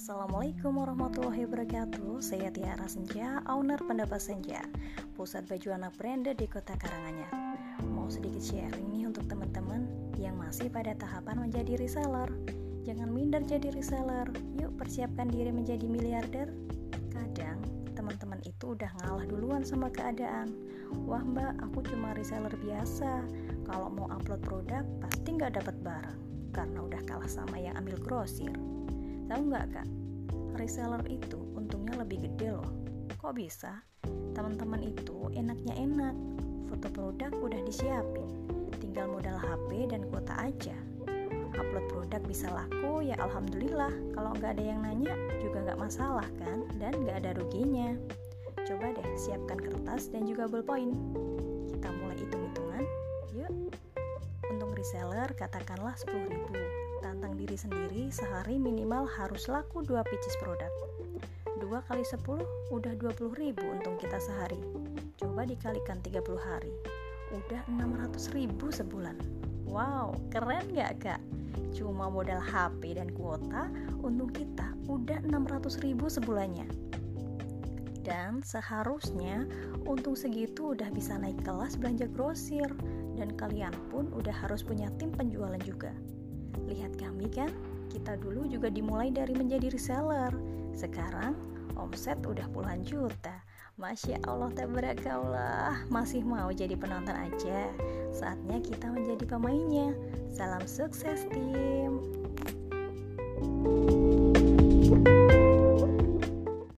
Assalamualaikum warahmatullahi wabarakatuh. Saya Tiara Senja, owner Pendapat Senja Pusat baju anak branded di kota Karanganyar. Mau sedikit sharing nih untuk teman-teman Yang masih pada tahapan menjadi reseller. Jangan minder jadi reseller Yuk persiapkan diri menjadi miliarder. Kadang teman-teman itu udah ngalah duluan sama keadaan. Wah mbak, aku cuma reseller biasa. Kalau mau upload produk, pasti nggak dapat barang karena udah kalah sama yang ambil grosir. Tahu nggak kak? Reseller itu untungnya lebih gede loh. Kok bisa? Teman-teman itu enaknya enak. Foto produk udah disiapin. Tinggal modal HP dan kuota aja. Upload produk bisa laku ya alhamdulillah. Kalau nggak ada yang nanya juga nggak masalah kan? Dan nggak ada ruginya. Coba deh siapkan kertas dan juga ballpoint. Kita mulai hitung-hitungan. Yuk reseller katakanlah 10.000 tantang diri sendiri sehari minimal harus laku 2 pieces produk. 2 kali 10 udah 20.000 untung kita sehari. Coba dikalikan 30 hari udah 600.000 sebulan. Wow keren gak kak? Cuma modal HP dan kuota untung kita udah 600.000 sebulannya. Dan seharusnya untung segitu udah bisa naik kelas belanja grosir. Dan kalian pun udah harus punya tim penjualan juga. Lihat kami kan, kita dulu juga dimulai dari menjadi reseller. Sekarang omset udah puluhan juta. Masya Allah tabarakallah Masih mau jadi penonton aja? Saatnya kita menjadi pemainnya. Salam sukses tim